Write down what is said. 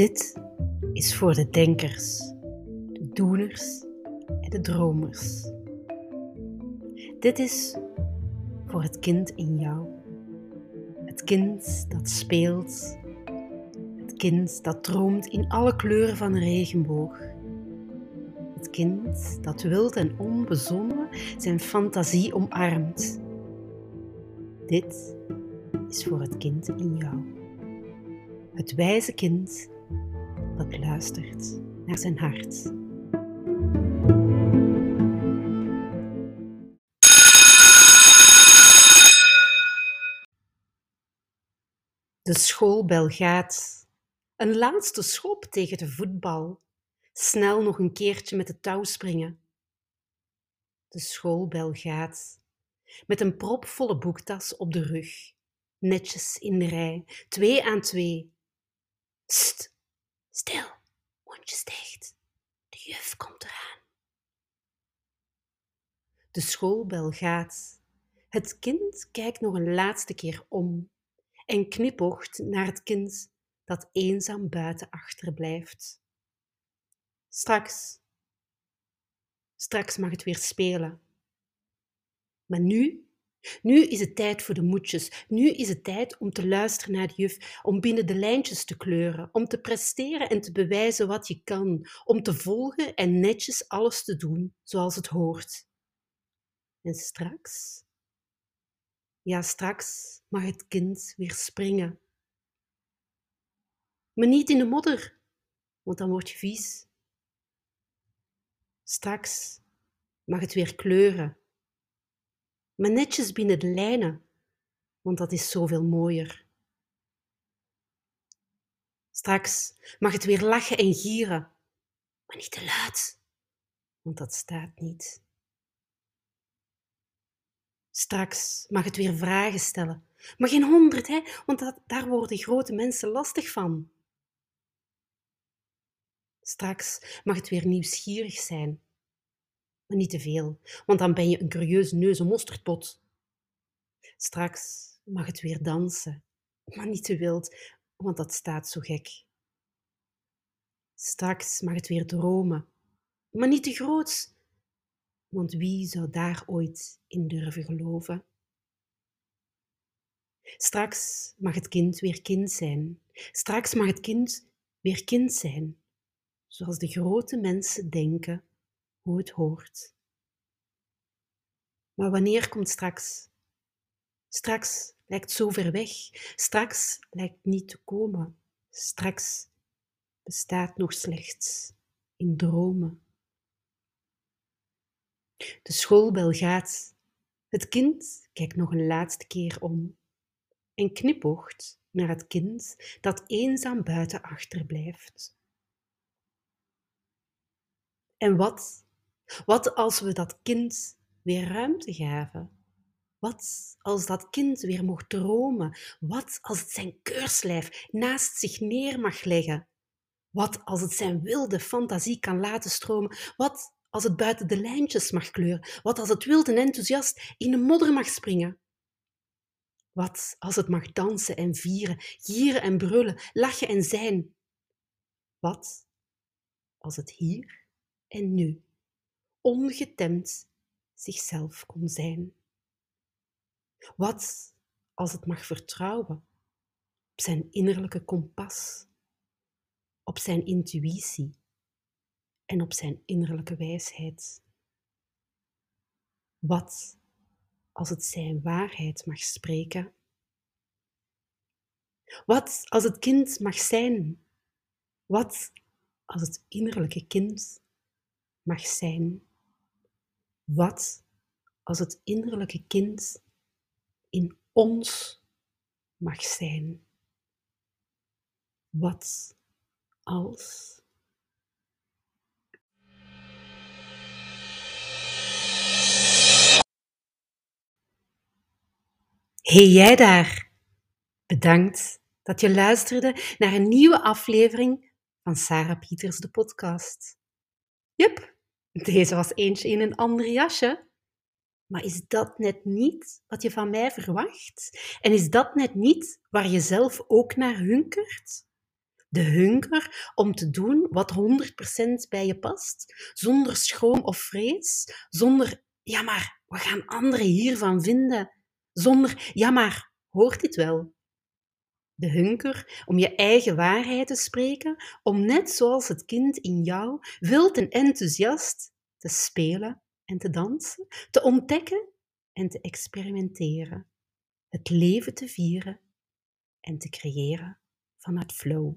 Dit is voor de denkers, de doeners en de dromers. Dit is voor het kind in jou. Het kind dat speelt. Het kind dat droomt in alle kleuren van een regenboog. Het kind dat wild en onbezonnen zijn fantasie omarmt. Dit is voor het kind in jou. Het wijze kind dat luistert naar zijn hart. De schoolbel gaat. Een laatste schop tegen de voetbal. Snel nog een keertje met de touw springen. De schoolbel gaat. Met een propvolle boektas op de rug. Netjes in de rij, twee aan twee. St, stil, mondjes dicht. De juf komt eraan. De schoolbel gaat. Het kind kijkt nog een laatste keer om en knipocht naar het kind dat eenzaam buiten achterblijft. Straks, straks mag het weer spelen. Maar nu, nu is het tijd voor de moedjes. Nu is het tijd om te luisteren naar de juf, om binnen de lijntjes te kleuren, om te presteren en te bewijzen wat je kan, om te volgen en netjes alles te doen zoals het hoort. En straks, ja, straks mag het kind weer springen. Maar niet in de modder, want dan word je vies. Straks mag het weer kleuren. Maar netjes binnen de lijnen, want dat is zoveel mooier. Straks mag het weer lachen en gieren, maar niet te luid, want dat staat niet. Straks mag het weer vragen stellen. Maar geen honderd, hè? want dat, daar worden grote mensen lastig van. Straks mag het weer nieuwsgierig zijn. Maar niet te veel, want dan ben je een curieuze neus mosterdpot. Straks mag het weer dansen, maar niet te wild, want dat staat zo gek. Straks mag het weer dromen, maar niet te groot, want wie zou daar ooit in durven geloven? Straks mag het kind weer kind zijn. Straks mag het kind weer kind zijn, zoals de grote mensen denken hoe het hoort. Maar wanneer komt straks? Straks lijkt zo ver weg. Straks lijkt niet te komen. Straks bestaat nog slechts in dromen. De schoolbel gaat. Het kind kijkt nog een laatste keer om en knipoogt naar het kind dat eenzaam buiten achterblijft. En wat? Wat als we dat kind weer ruimte gaven? Wat als dat kind weer mocht dromen? Wat als het zijn keurslijf naast zich neer mag leggen? Wat als het zijn wilde fantasie kan laten stromen? Wat als het buiten de lijntjes mag kleuren? Wat als het wild en enthousiast in de modder mag springen? Wat als het mag dansen en vieren, gieren en brullen, lachen en zijn? Wat als het hier en nu, ongetemd, zichzelf kon zijn? Wat als het mag vertrouwen op zijn innerlijke kompas, op zijn intuïtie en op zijn innerlijke wijsheid? Wat als het zijn waarheid mag spreken? Wat als het kind mag zijn? Wat als het innerlijke kind mag zijn? Wat als het innerlijke kind in ons mag zijn? Wat als Hey jij daar! Bedankt dat je luisterde naar een nieuwe aflevering van Sarah Pieters de podcast. Jup, deze was eentje in een ander jasje. Maar is dat net niet wat je van mij verwacht? En is dat net niet waar je zelf ook naar hunkert? De hunger om te doen wat 100% bij je past, zonder schroom of vrees, zonder ja maar, wat gaan anderen hiervan vinden? Zonder ja maar, hoort dit wel? De hunger om je eigen waarheid te spreken, om net zoals het kind in jou, wild en enthousiast, te spelen en te dansen, te ontdekken en te experimenteren, het leven te vieren en te creëren vanuit flow.